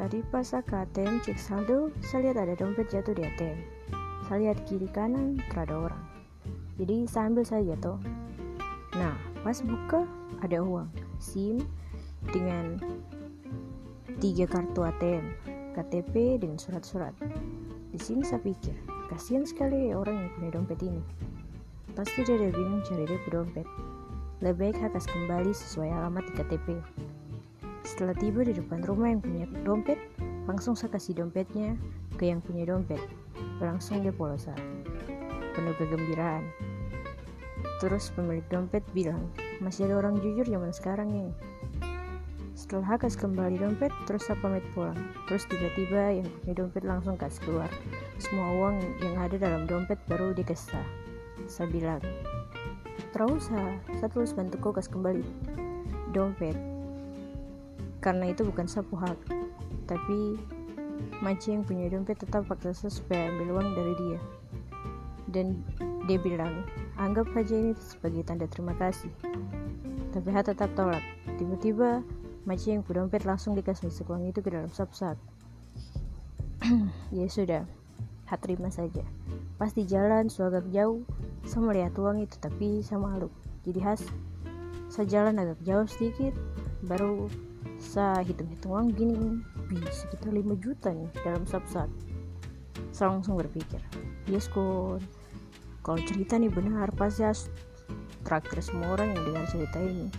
Jadi pas saya ke ATM cek saldo, saya lihat ada dompet jatuh di ATM. Saya lihat kiri kanan, terada orang. Jadi saya ambil saja toh. Nah, pas buka ada uang, SIM dengan tiga kartu ATM, KTP dengan surat-surat. Di sini saya pikir, kasihan sekali orang yang punya dompet ini. Pasti dia udah bingung cari dia dompet. Lebih baik hakas kembali sesuai alamat di KTP. Setelah tiba di depan rumah yang punya dompet, langsung saya kasih dompetnya ke yang punya dompet. Langsung dia polosan. Penuh kegembiraan. Terus pemilik dompet bilang, masih ada orang jujur zaman sekarang ini. Setelah hakas kembali dompet, terus saya pamit pulang. Terus tiba-tiba yang punya dompet langsung kasih keluar. Semua uang yang ada dalam dompet baru dikasih saya. Saya bilang, terus saya, terus bantu kokas kembali dompet karena itu bukan sapu hak. Tapi Maci yang punya dompet tetap paksa supaya ambil uang dari dia. Dan dia bilang anggap saja ini sebagai tanda terima kasih. Tapi Ha tetap tolak. Tiba-tiba Maci yang punya dompet langsung dikasih masuk uang itu ke dalam sapu-sapu ya sudah Ha terima saja. Pas di jalan suagak jauh saya melihat uang itu tapi saya malu. Jadi khas saya jalan agak jauh sedikit baru saya hitung-hitung gini bisa sekitar 5 juta nih dalam satu saat saya langsung berpikir yes kon kalau cerita nih benar pasti harus terakhir semua orang yang dengar cerita ini